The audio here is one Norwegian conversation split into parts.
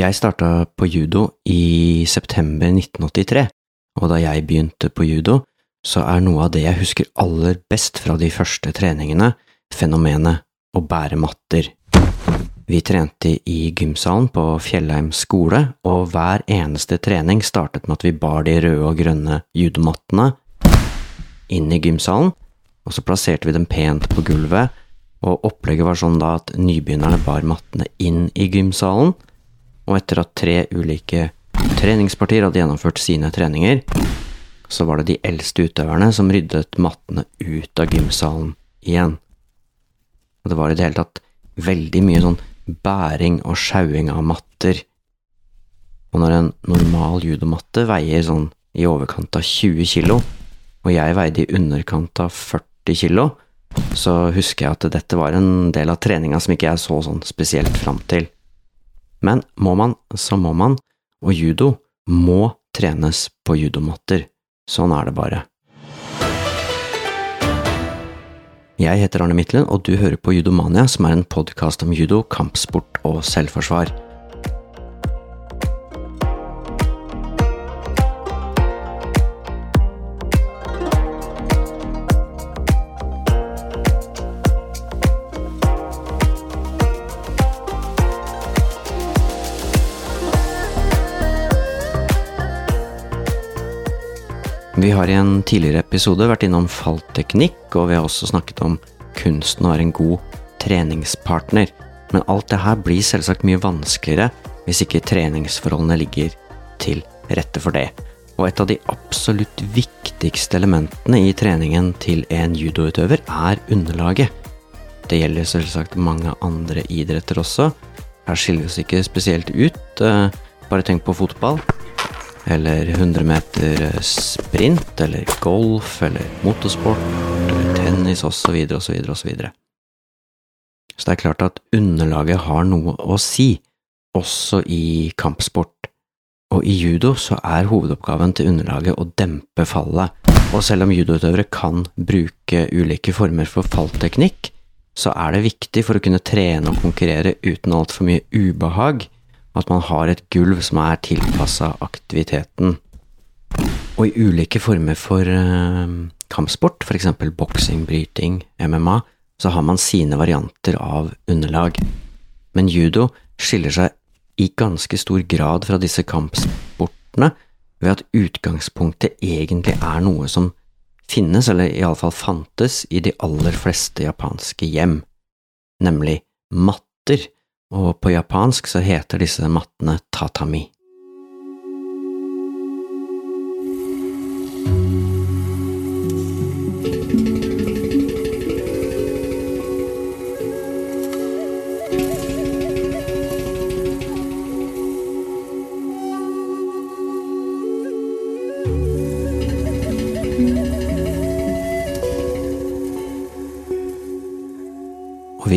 Jeg starta på judo i september 1983, og da jeg begynte på judo, så er noe av det jeg husker aller best fra de første treningene, fenomenet å bære matter. Vi trente i gymsalen på Fjellheim skole, og hver eneste trening startet med at vi bar de røde og grønne judomattene inn i gymsalen, og så plasserte vi dem pent på gulvet, og opplegget var sånn da at nybegynnerne bar mattene inn i gymsalen, og etter at tre ulike treningspartier hadde gjennomført sine treninger, så var det de eldste utøverne som ryddet mattene ut av gymsalen igjen. Og det var i det hele tatt veldig mye sånn bæring og sjauing av matter. Og når en normal judomatte veier sånn i overkant av 20 kilo, og jeg veide i underkant av 40 kilo, så husker jeg at dette var en del av treninga som ikke jeg så sånn spesielt fram til. Men må man, så må man, og judo må trenes på judomatter. Sånn er det bare. Jeg heter Arne Midtlen, og du hører på Judomania, som er en podkast om judo, kampsport og selvforsvar. Vi har i en tidligere episode vært innom fallteknikk, og vi har også snakket om kunsten å være en god treningspartner. Men alt det her blir selvsagt mye vanskeligere hvis ikke treningsforholdene ligger til rette for det. Og et av de absolutt viktigste elementene i treningen til en judoutøver er underlaget. Det gjelder selvsagt mange andre idretter også. Her skiller vi oss ikke spesielt ut. eh, Bare tenk på fotball eller 100 meter sprint, eller golf, eller motorsport, eller tennis, osv., osv., osv. Så det er klart at underlaget har noe å si, også i kampsport. Og i judo så er hovedoppgaven til underlaget å dempe fallet, og selv om judoutøvere kan bruke ulike former for fallteknikk, så er det viktig for å kunne trene og konkurrere uten altfor mye ubehag, at man har et gulv som er tilpassa aktiviteten. Og i ulike former for uh, kampsport, f.eks. boksing, bryting, MMA, så har man sine varianter av underlag. Men judo skiller seg i ganske stor grad fra disse kampsportene ved at utgangspunktet egentlig er noe som finnes, eller iallfall fantes, i de aller fleste japanske hjem, nemlig matter og på japansk så heter disse mattene tatami.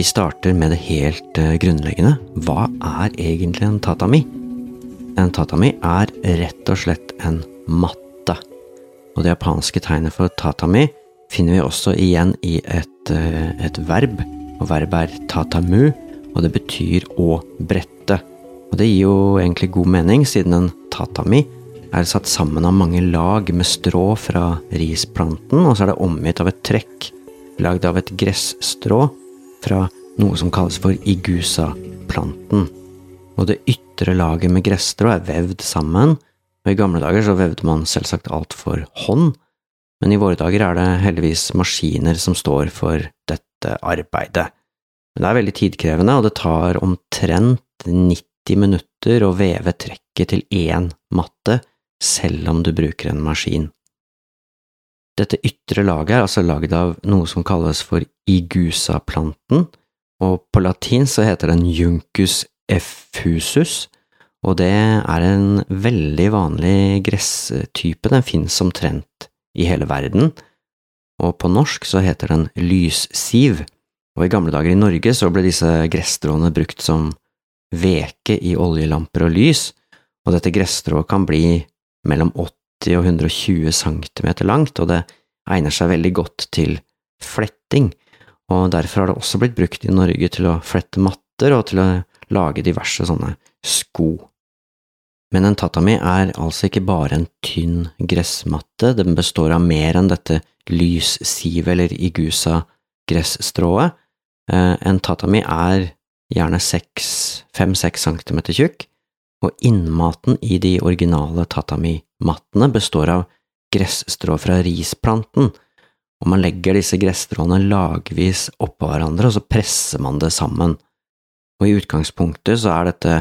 Vi starter med det helt eh, grunnleggende. Hva er egentlig en tatami? En tatami er rett og slett en matte. Og det japanske tegnet for tatami finner vi også igjen i et, eh, et verb. Og verbet er tatamu, og det betyr å brette. Og det gir jo egentlig god mening, siden en tatami er satt sammen av mange lag med strå fra risplanten, og så er det omgitt av et trekk lagd av et gresstrå fra noe som kalles for igusa-planten. Og det ytre laget med gresstrå er vevd sammen, og i gamle dager så vevde man selvsagt alt for hånd, men i våre dager er det heldigvis maskiner som står for dette arbeidet. Men det er veldig tidkrevende, og det tar omtrent 90 minutter å veve trekket til én matte, selv om du bruker en maskin. Dette ytre laget er altså lagd av noe som kalles for igusa-planten, og på latin så heter den juncus effusus, og det er en veldig vanlig gresstype, den finnes omtrent i hele verden, og på norsk så heter den lyssiv, og i gamle dager i Norge så ble disse gresstråene brukt som veke i oljelamper og lys, og dette gresstrået kan bli mellom 80 og 120 cm langt, og det egner seg veldig godt til fletting, og derfor har det også blitt brukt i Norge til å flette matter og til å lage diverse sånne sko Men en tatami er altså ikke bare en tynn gressmatte, den består av mer enn dette lyssivet eller igusa-gresstrået. Eh, en tatami er gjerne fem–seks centimeter tjukk, og innmaten i de originale tatami-mattene består av gresstrå fra risplanten, og man legger disse gresstråene lagvis oppå hverandre, og så presser man det sammen. Og i utgangspunktet så er dette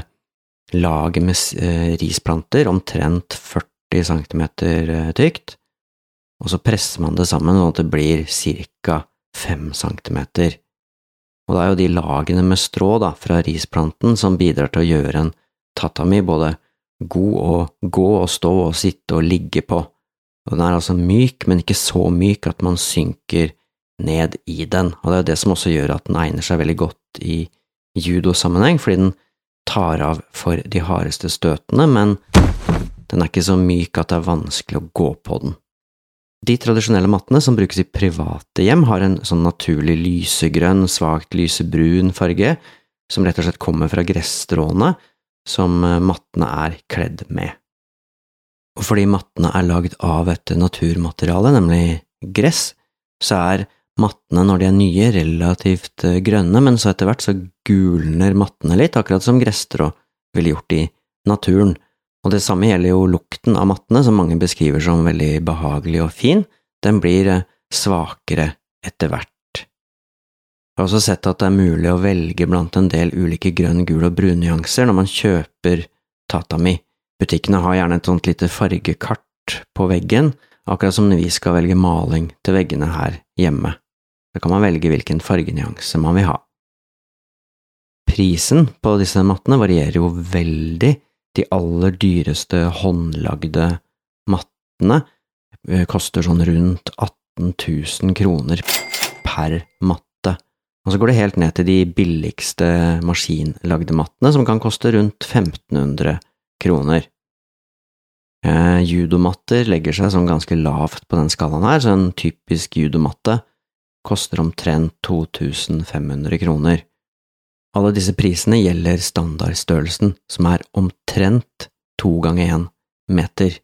laget med eh, risplanter omtrent 40 cm eh, tykt, og så presser man det sammen sånn at det blir ca. 5 cm. Og det er jo de lagene med strå da, fra risplanten som bidrar til å gjøre en tatami både god å gå og stå og sitte og ligge på, og den er altså myk, men ikke så myk at man synker ned i den, og det er det som også gjør at den egner seg veldig godt i judosammenheng, fordi den tar av for de hardeste støtene, men den er ikke så myk at det er vanskelig å gå på den. De tradisjonelle mattene som brukes i private hjem, har en sånn naturlig lysegrønn, svakt lysebrun farge, som rett og slett kommer fra gresstråene som eh, mattene er kledd med. Og fordi mattene er lagd av et naturmateriale, nemlig gress, så er mattene når de er nye, relativt eh, grønne, men så etter hvert så gulner mattene litt, akkurat som gresstrå ville gjort i naturen. Og det samme gjelder jo lukten av mattene, som mange beskriver som veldig behagelig og fin, den blir eh, svakere etter hvert. Jeg har også sett at det er mulig å velge blant en del ulike grønn, gul og brun nyanser når man kjøper tatami. Butikkene har gjerne et sånt lite fargekart på veggen, akkurat som når vi skal velge maling til veggene her hjemme. Da kan man velge hvilken fargenyanse man vil ha. Prisen på disse mattene varierer jo veldig de aller dyreste håndlagde mattene eh, koster sånn rundt 18 000 kroner per matte, og så går det helt ned til de billigste maskinlagde mattene, som kan koste rundt 1500 kroner. Eh, judomatter legger seg sånn ganske lavt på den skalaen her, så en typisk judomatte koster omtrent 2500 kroner. Alle disse prisene gjelder standardstørrelsen, som er omtrent to ganger én meter.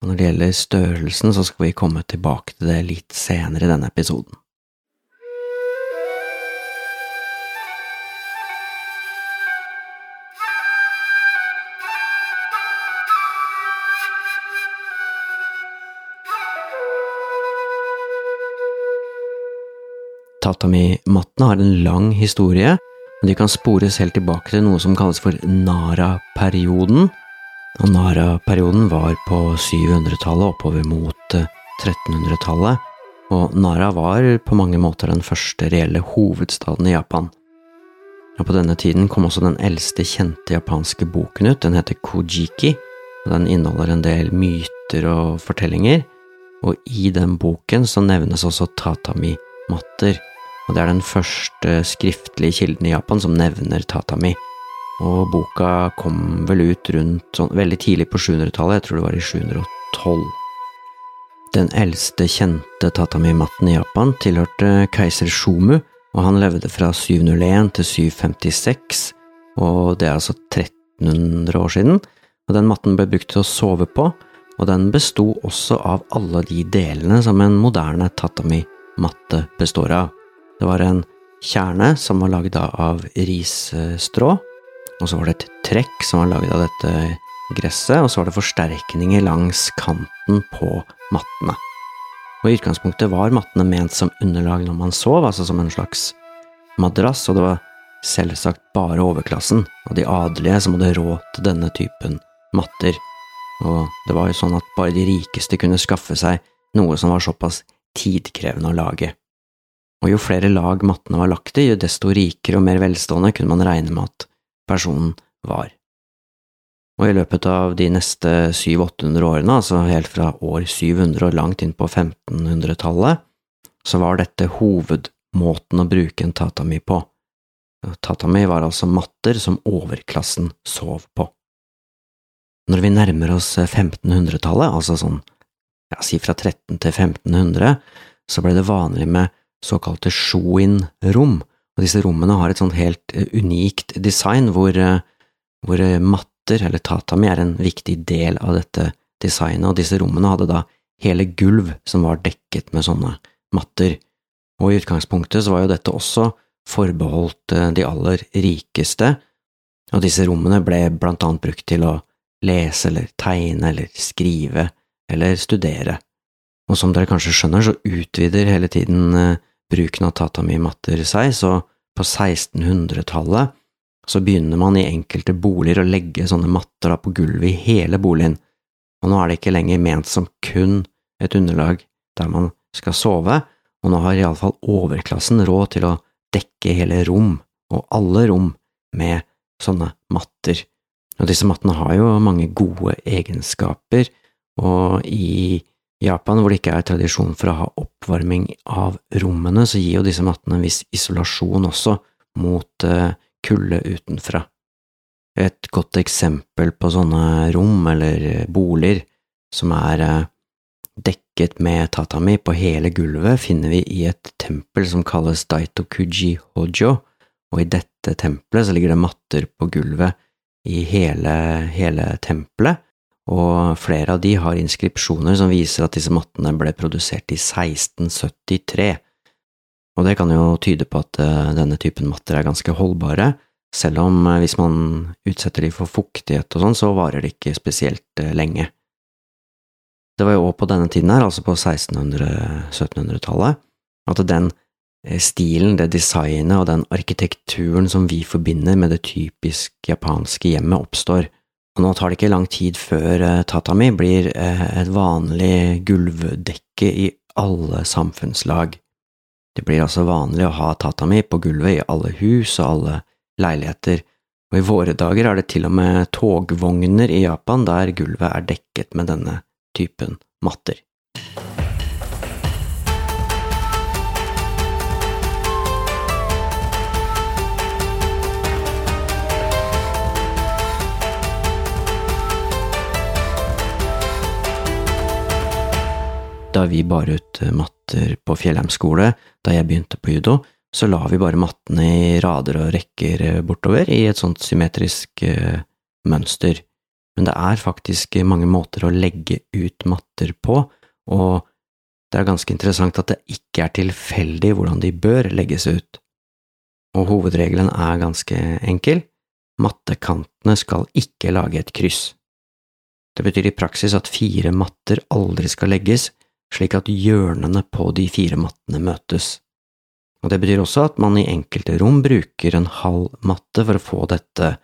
Og når det gjelder størrelsen, så skal vi komme tilbake til det litt senere i denne episoden. Tatami-mattene har en lang historie og de kan spores helt tilbake til noe som kalles for Nara-perioden. Og Nara-perioden var på 700-tallet oppover mot 1300-tallet, eh, og Nara var på mange måter den første reelle hovedstaden i Japan. Og På denne tiden kom også den eldste kjente japanske boken ut, den heter Kojiki, og den inneholder en del myter og fortellinger, og i den boken så nevnes også tatami-matter og det er den første skriftlige kilden i Japan som nevner tatami. Og boka kom vel ut rundt sånn veldig tidlig på 700-tallet, jeg tror det var i 712. Den eldste kjente tatami-matten i Japan tilhørte keiser Shomu, og han levde fra 701 til 756, og det er altså 1300 år siden. Og den matten ble brukt til å sove på, og den besto også av alle de delene som en moderne tatami-matte består av. Det var en kjerne som var lagd av risstrå, og så var det et trekk som var lagd av dette gresset, og så var det forsterkninger langs kanten på mattene. Og I utgangspunktet var mattene ment som underlag når man sov, altså som en slags madrass, og det var selvsagt bare overklassen og de adelige som hadde råd til denne typen matter, og det var jo sånn at bare de rikeste kunne skaffe seg noe som var såpass tidkrevende å lage og jo flere lag mattene var lagt i, jo desto rikere og mer velstående kunne man regne med at personen var. Og i løpet av de neste 700–800 årene, altså helt fra år 700 og langt inn på 1500-tallet, så var dette hovedmåten å bruke en tatami på. Tatami var altså matter som overklassen sov på. Når vi nærmer oss 1500-tallet, altså sånn, ja, si fra 13 til 1500, så ble det vanlig med såkalte Shoin-rom, og disse rommene har et sånt helt eh, unikt design hvor, eh, hvor eh, matter, eller tatami, er en viktig del av dette designet, og disse rommene hadde da hele gulv som var dekket med sånne matter. Og i utgangspunktet så var jo dette også forbeholdt eh, de aller rikeste, og disse rommene ble blant annet brukt til å lese eller tegne eller skrive eller studere. Og som dere kanskje skjønner, så utvider hele tiden bruken av tatami-matter seg, så på 1600-tallet så begynner man i enkelte boliger å legge sånne matter på gulvet i hele boligen, og nå er det ikke lenger ment som kun et underlag der man skal sove, og nå har iallfall overklassen råd til å dekke hele rom, og alle rom, med sånne matter. Og disse mattene har jo mange gode egenskaper, og i Japan, hvor det ikke er tradisjon for å ha oppvarming av rommene, så gir jo disse mattene en viss isolasjon også mot uh, kulde utenfra. Et godt eksempel på sånne rom eller boliger som er uh, dekket med tatami på hele gulvet, finner vi i et tempel som kalles Daitokuji Hojo, og i dette tempelet så ligger det matter på gulvet i hele, hele tempelet, og flere av de har inskripsjoner som viser at disse mattene ble produsert i 1673, og det kan jo tyde på at uh, denne typen matter er ganske holdbare, selv om uh, hvis man utsetter de for fuktighet og sånn, så varer de ikke spesielt uh, lenge. Det var jo òg på denne tiden her, altså på 1600–1700-tallet, at den eh, stilen, det designet og den arkitekturen som vi forbinder med det typisk japanske hjemmet, oppstår. Og nå tar det ikke lang tid før eh, tatami blir eh, et vanlig gulvdekke i alle samfunnslag. Det blir altså vanlig å ha tatami på gulvet i alle hus og alle leiligheter, og i våre dager er det til og med togvogner i Japan der gulvet er dekket med denne typen matter. Da vi bar ut matter på Fjellheim skole da jeg begynte på judo, så la vi bare mattene i rader og rekker bortover i et sånt symmetrisk uh, mønster men det er faktisk mange måter å legge ut matter på, og det er ganske interessant at det ikke er tilfeldig hvordan de bør legges ut. Og hovedregelen er ganske enkel, mattekantene skal ikke lage et kryss. Det betyr i praksis at fire matter aldri skal legges, slik at hjørnene på de fire mattene møtes. Og det betyr også at man i enkelte rom bruker en halv matte for å få dette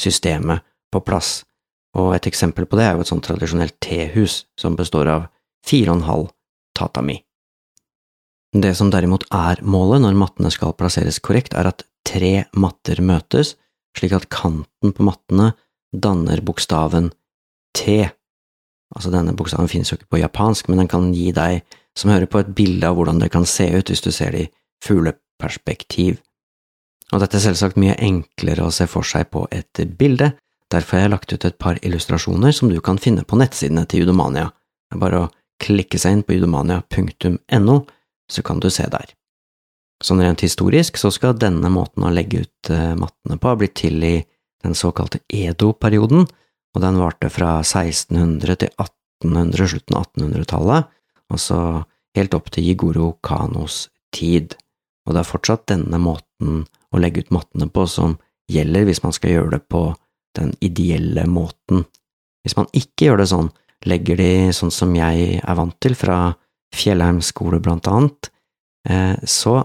systemet på plass, og et eksempel på det er jo et sånt tradisjonelt tehus som består av fire og en halv tatami. Det som derimot er målet når mattene skal plasseres korrekt, er at tre matter møtes, slik at kanten på mattene danner bokstaven T. Altså, denne bokstaven finnes jo ikke på japansk, men den kan gi deg som hører på et bilde av hvordan det kan se ut hvis du ser det i fugleperspektiv. Og dette er selvsagt mye enklere å se for seg på et bilde, Derfor har jeg lagt ut et par illustrasjoner som du kan finne på nettsidene til Judomania. Det er bare å klikke seg inn på judomania.no, så kan du se der. Sånn rent historisk så skal denne måten å legge ut eh, mattene på ha blitt til i den såkalte Edo-perioden, og den varte fra 1600 til 1800, slutten av 1800-tallet, altså helt opp til Jigoro Kanos tid, og det er fortsatt denne måten å legge ut mattene på som gjelder hvis man skal gjøre det på den ideelle måten. Hvis man ikke gjør det sånn, legger de sånn som jeg er vant til fra Fjellheim skole blant annet, eh, så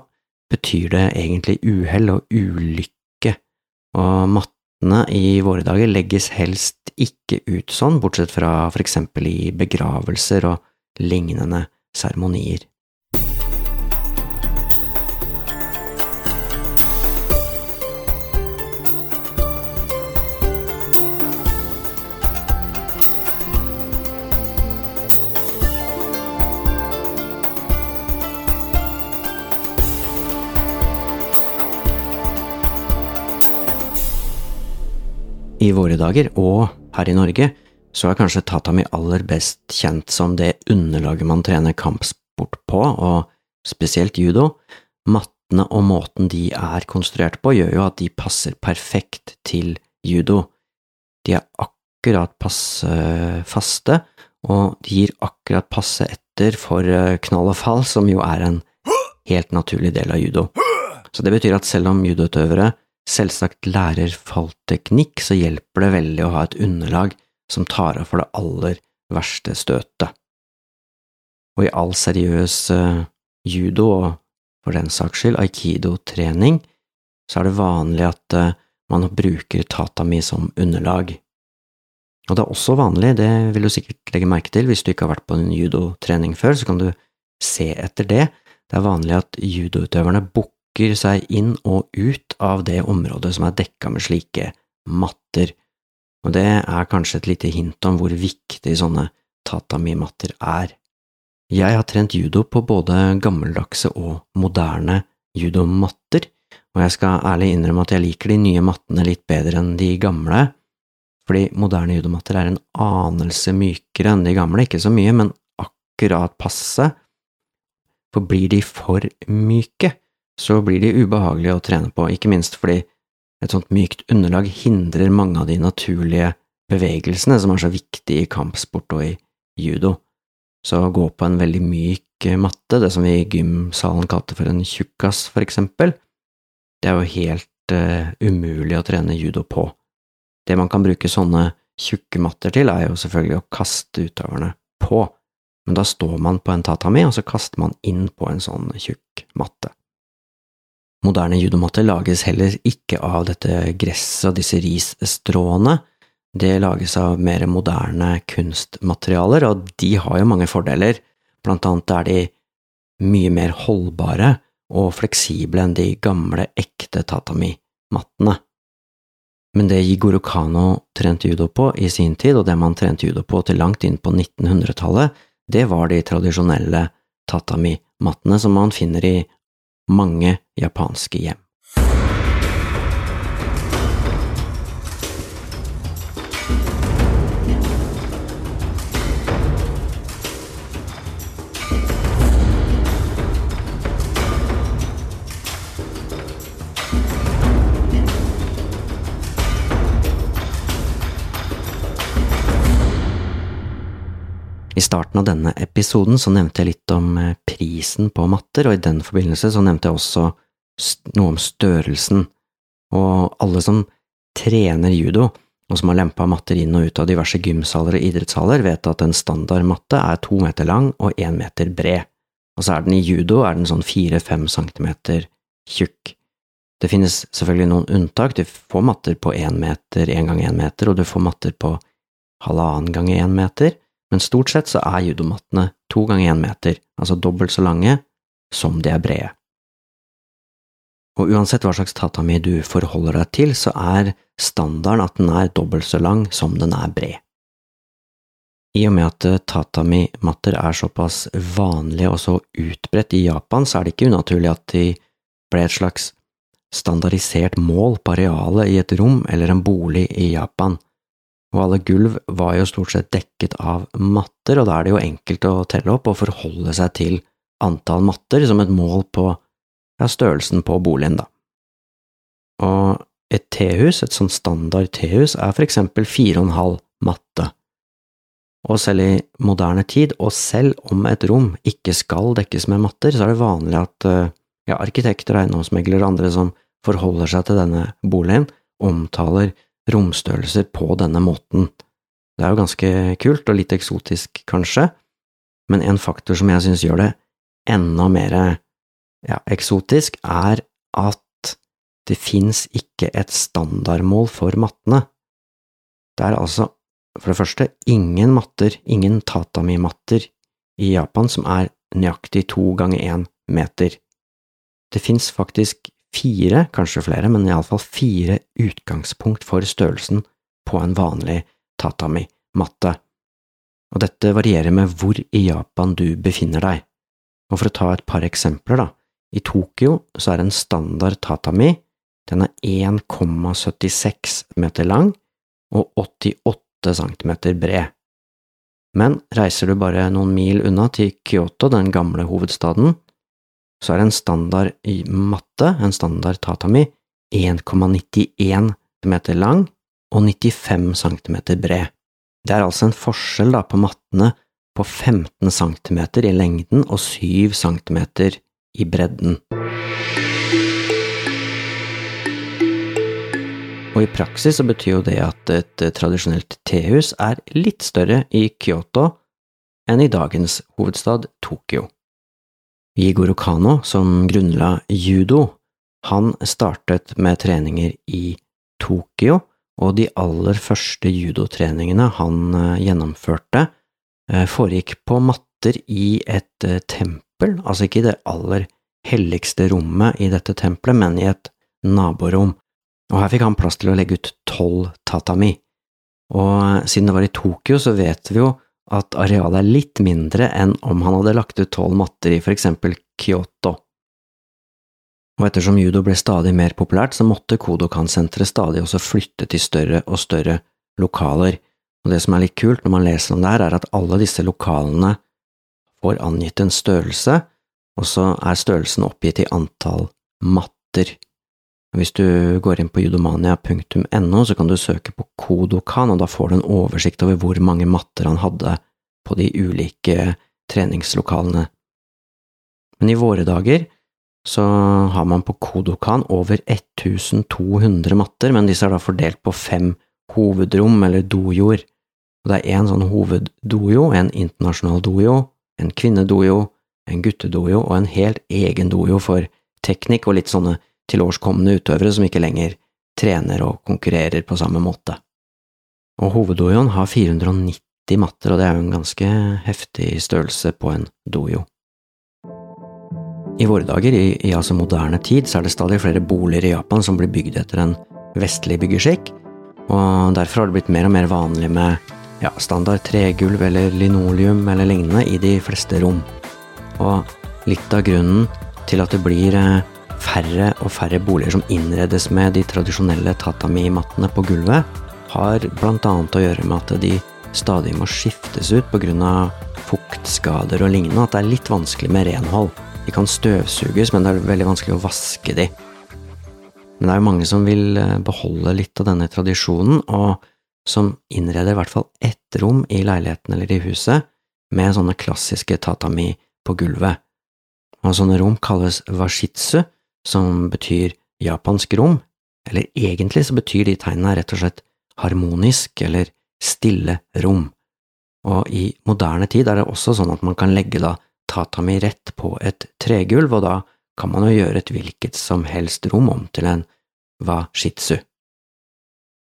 betyr det egentlig uhell og ulykke, og mattene i våre dager legges helst ikke ut sånn, bortsett fra for eksempel i begravelser og lignende seremonier. I våre dager, og her i Norge, så er kanskje tatami aller best kjent som det underlaget man trener kampsport på, og spesielt judo. Mattene og måten de er konstruert på, gjør jo at de passer perfekt til judo. De er akkurat passe faste, og de gir akkurat passe etter for eh, knall og fall, som jo er en helt naturlig del av judo. Så det betyr at selv om judoutøvere selvsagt lærer fallteknikk, så hjelper det veldig å ha et underlag som tar av for det aller verste støtet. Og i all seriøs uh, judo, og for den saks skyld aikido-trening, så er det vanlig at uh, man bruker tatami som underlag. Og det er også vanlig, det vil du sikkert legge merke til hvis du ikke har vært på en judotrening før, så kan du se etter det. Det er vanlig at judoutøverne bukker seg inn og ut av det området som er dekka med slike matter, og det er kanskje et lite hint om hvor viktig sånne tatami-matter er. Jeg har trent judo på både gammeldagse og moderne judomatter, og jeg skal ærlig innrømme at jeg liker de nye mattene litt bedre enn de gamle, fordi moderne judomatter er en anelse mykere enn de gamle, ikke så mye, men akkurat passe, for blir de for myke, så blir de ubehagelige å trene på, ikke minst fordi et sånt mykt underlag hindrer mange av de naturlige bevegelsene som er så viktige i kampsport og i judo. Så å gå på en veldig myk matte, det som vi i gymsalen kalte for en tjukkas, for eksempel, det er jo helt uh, umulig å trene judo på. Det man kan bruke sånne tjukke matter til, er jo selvfølgelig å kaste utøverne på, men da står man på en tatami, og så kaster man inn på en sånn tjukk matte. Moderne judomatter lages heller ikke av dette gresset og disse risstråene, det lages av mer moderne kunstmaterialer, og de har jo mange fordeler, blant annet er de mye mer holdbare og fleksible enn de gamle, ekte tatami-mattene. Men det Jigoro Kano trente judo på i sin tid, og det man trente judo på til langt inn på 1900-tallet, det var de tradisjonelle tatami-mattene som man finner i mange japanske hjem. I starten av denne episoden så nevnte jeg litt om eh, prisen på matter, og i den forbindelse så nevnte jeg også noe om størrelsen, og alle som trener judo, og som har lempa matter inn og ut av diverse gymsaler og idrettshaller, vet at en standard matte er to meter lang og én meter bred, og så er den i judo er den sånn fire–fem centimeter tjukk. Det finnes selvfølgelig noen unntak, du får matter på én meter, én gang én meter, og du får matter på halvannen gang én meter, men stort sett så er judomattene to ganger én meter, altså dobbelt så lange som de er brede. Og uansett hva slags tatami du forholder deg til, så er standarden at den er dobbelt så lang som den er bred. I og med at tatami-matter er såpass vanlige og så utbredt i Japan, så er det ikke unaturlig at de ble et slags standardisert mål på arealet i et rom eller en bolig i Japan og alle gulv var jo stort sett dekket av matter, og da er det jo enkelt å telle opp og forholde seg til antall matter som et mål på ja, størrelsen på boligen, da. Og et tehus, et sånn standard tehus, er for eksempel fire og en halv matte. Og selv i moderne tid, og selv om et rom ikke skal dekkes med matter, så er det vanlig at ja, arkitekter, eiendomsmeglere og andre som forholder seg til denne boligen, omtaler romstørrelser på denne måten. Det er jo ganske kult og litt eksotisk, kanskje, men en faktor som jeg synes gjør det enda mer ja, eksotisk, er at det fins ikke et standardmål for mattene. Det er altså, for det første, ingen matter, ingen tatami-matter i Japan som er nøyaktig to ganger én meter. Det fins faktisk fire, kanskje flere, men iallfall fire utgangspunkt for størrelsen på en vanlig tatami-matte, og dette varierer med hvor i Japan du befinner deg. Og for å ta et par eksempler, da, i Tokyo så er en standard tatami den er 1,76 meter lang og 88 centimeter bred. Men reiser du bare noen mil unna til Kyoto, den gamle hovedstaden, så er en standard matte, en standard tatami, 1,91 meter lang og 95 cm bred. Det er altså en forskjell da på mattene på 15 cm i lengden og 7 cm i bredden. Og i praksis så betyr jo det at et tradisjonelt tehus er litt større i Kyoto enn i dagens hovedstad Tokyo. Jigoro Kano, som grunnla judo, han startet med treninger i Tokyo, og de aller første judotreningene han eh, gjennomførte, eh, foregikk på matter i et eh, tempel, altså ikke i det aller helligste rommet i dette tempelet, men i et naborom, og her fikk han plass til å legge ut tolv tatami. Og siden det var i Tokyo, så vet vi jo at arealet er litt mindre enn om han hadde lagt ut tolv matter i for eksempel Kyoto og ettersom judo ble stadig mer populært, så måtte Kodokan-senteret stadig også flytte til større og større lokaler, og det som er litt kult når man leser om det her, er at alle disse lokalene får angitt en størrelse, og så er størrelsen oppgitt i antall matter. Hvis du går inn på judomania.no, så kan du søke på Kodokan, og da får du en oversikt over hvor mange matter han hadde på de ulike treningslokalene. Men i våre dager så har man på Kodokan over 1200 matter, men disse er da fordelt på fem hovedrom, eller dojoer. Og det er én sånn hoveddojo, en internasjonal dojo, en kvinnedojo, en guttedojo og en helt egen dojo for teknikk og litt sånne tilårskomne utøvere som ikke lenger trener og konkurrerer på samme måte. Og hoveddojoen har 490 matter, og det er jo en ganske heftig størrelse på en dojo. I våre dager, i, i, altså moderne tid, så er det stadig flere boliger i Japan som blir bygd etter en vestlig byggeskikk, og derfor har det blitt mer og mer vanlig med ja, standard tregulv eller linoleum eller lignende i de fleste rom. Og litt av grunnen til at det blir eh, færre og færre boliger som innredes med de tradisjonelle tatami-mattene på gulvet, har annet å gjøre med at de stadig må skiftes ut pga. fuktskader og lignende, at det er litt vanskelig med renhold. De kan støvsuges, men det er veldig vanskelig å vaske de. Men det er jo mange som vil eh, beholde litt av denne tradisjonen, og som innreder i hvert fall ett rom i leiligheten eller i huset med sånne klassiske tatami på gulvet. Og sånne rom kalles washitsu, som betyr japansk rom, eller egentlig så betyr de tegnene rett og slett harmonisk eller stille rom. Og i moderne tid er det også sånn at man kan legge da tatami rett på et tregulv, og da kan man jo gjøre et hvilket som helst rom om til en washitsu.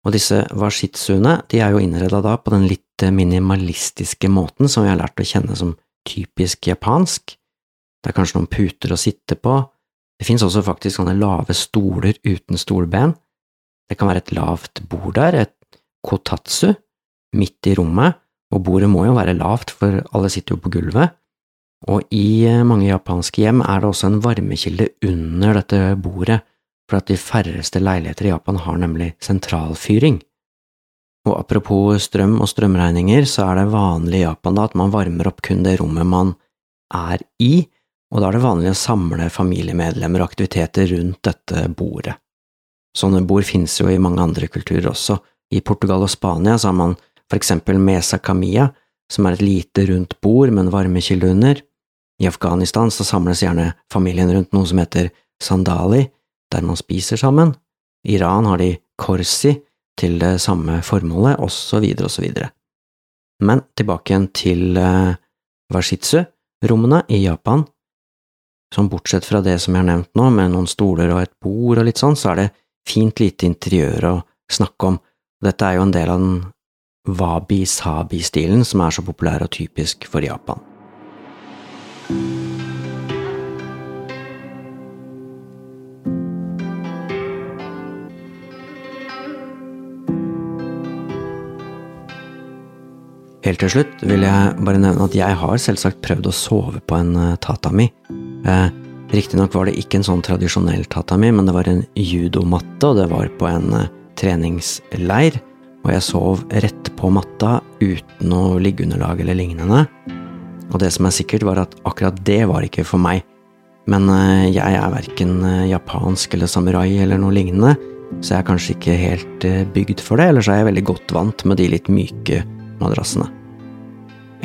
Og disse washitsuene de er jo innreda da på den litt minimalistiske måten som vi har lært å kjenne som typisk japansk. Det er kanskje noen puter å sitte på, det finnes også faktisk sånne lave stoler uten stolben, det kan være et lavt bord der, et kotatsu, midt i rommet, og bordet må jo være lavt, for alle sitter jo på gulvet, og i eh, mange japanske hjem er det også en varmekilde under dette bordet, for at de færreste leiligheter i Japan har nemlig sentralfyring. Og apropos strøm og strømregninger, så er det vanlig i Japan da at man varmer opp kun det rommet man er i, og da er det vanlig å samle familiemedlemmer og aktiviteter rundt dette bordet. Sånne bord finnes jo i mange andre kulturer også. I Portugal og Spania så har man for eksempel mesa camilla, som er et lite, rundt bord med en varmekilde under. I Afghanistan så samles gjerne familien rundt noe som heter sandali, der man spiser sammen. I Iran har de korsi til det samme formålet, osv., osv. Men tilbake igjen til uh, washitsu-rommene i Japan. Som bortsett fra det som jeg har nevnt nå, med noen stoler og et bord og litt sånn, så er det fint lite interiør å snakke om. Dette er jo en del av den wabi-sabi-stilen som er så populær og typisk for Japan. Helt til slutt vil jeg bare nevne at jeg har selvsagt prøvd å sove på en eh, tatami. Eh, Riktignok var det ikke en sånn tradisjonell tatami, men det var en judomatte, og det var på en eh, treningsleir. Og jeg sov rett på matta uten noe liggeunderlag eller lignende. Og det som er sikkert, var at akkurat det var ikke for meg. Men eh, jeg er verken eh, japansk eller samurai eller noe lignende, så jeg er kanskje ikke helt bygd for det, eller så er jeg veldig godt vant med de litt myke madrassene.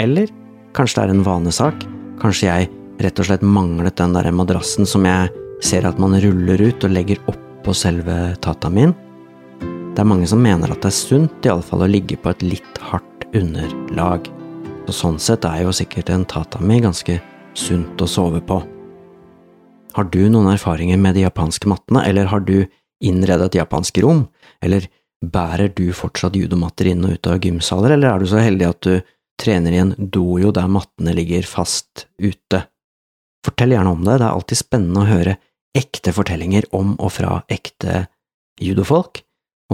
Eller kanskje det er en vanesak, kanskje jeg rett og slett manglet den der madrassen som jeg ser at man ruller ut og legger oppå selve tatamien. Det er mange som mener at det er sunt, iallfall å ligge på et litt hardt underlag. Så sånn sett er jo sikkert en tatami ganske sunt å sove på. Har du noen erfaringer med de japanske mattene, eller har du innredet japansk rom, eller bærer du fortsatt judomatter inn og ut av gymsaler, eller er du så heldig at du trener i en dojo der mattene ligger fast ute? Fortell gjerne om det, det er alltid spennende å høre ekte fortellinger om og fra ekte judofolk,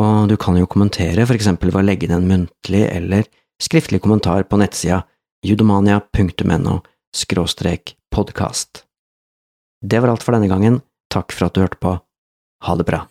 og du kan jo kommentere for eksempel ved å legge inn en muntlig eller skriftlig kommentar på nettsida judomania.no skråstrek podkast. Det var alt for denne gangen, takk for at du hørte på, ha det bra.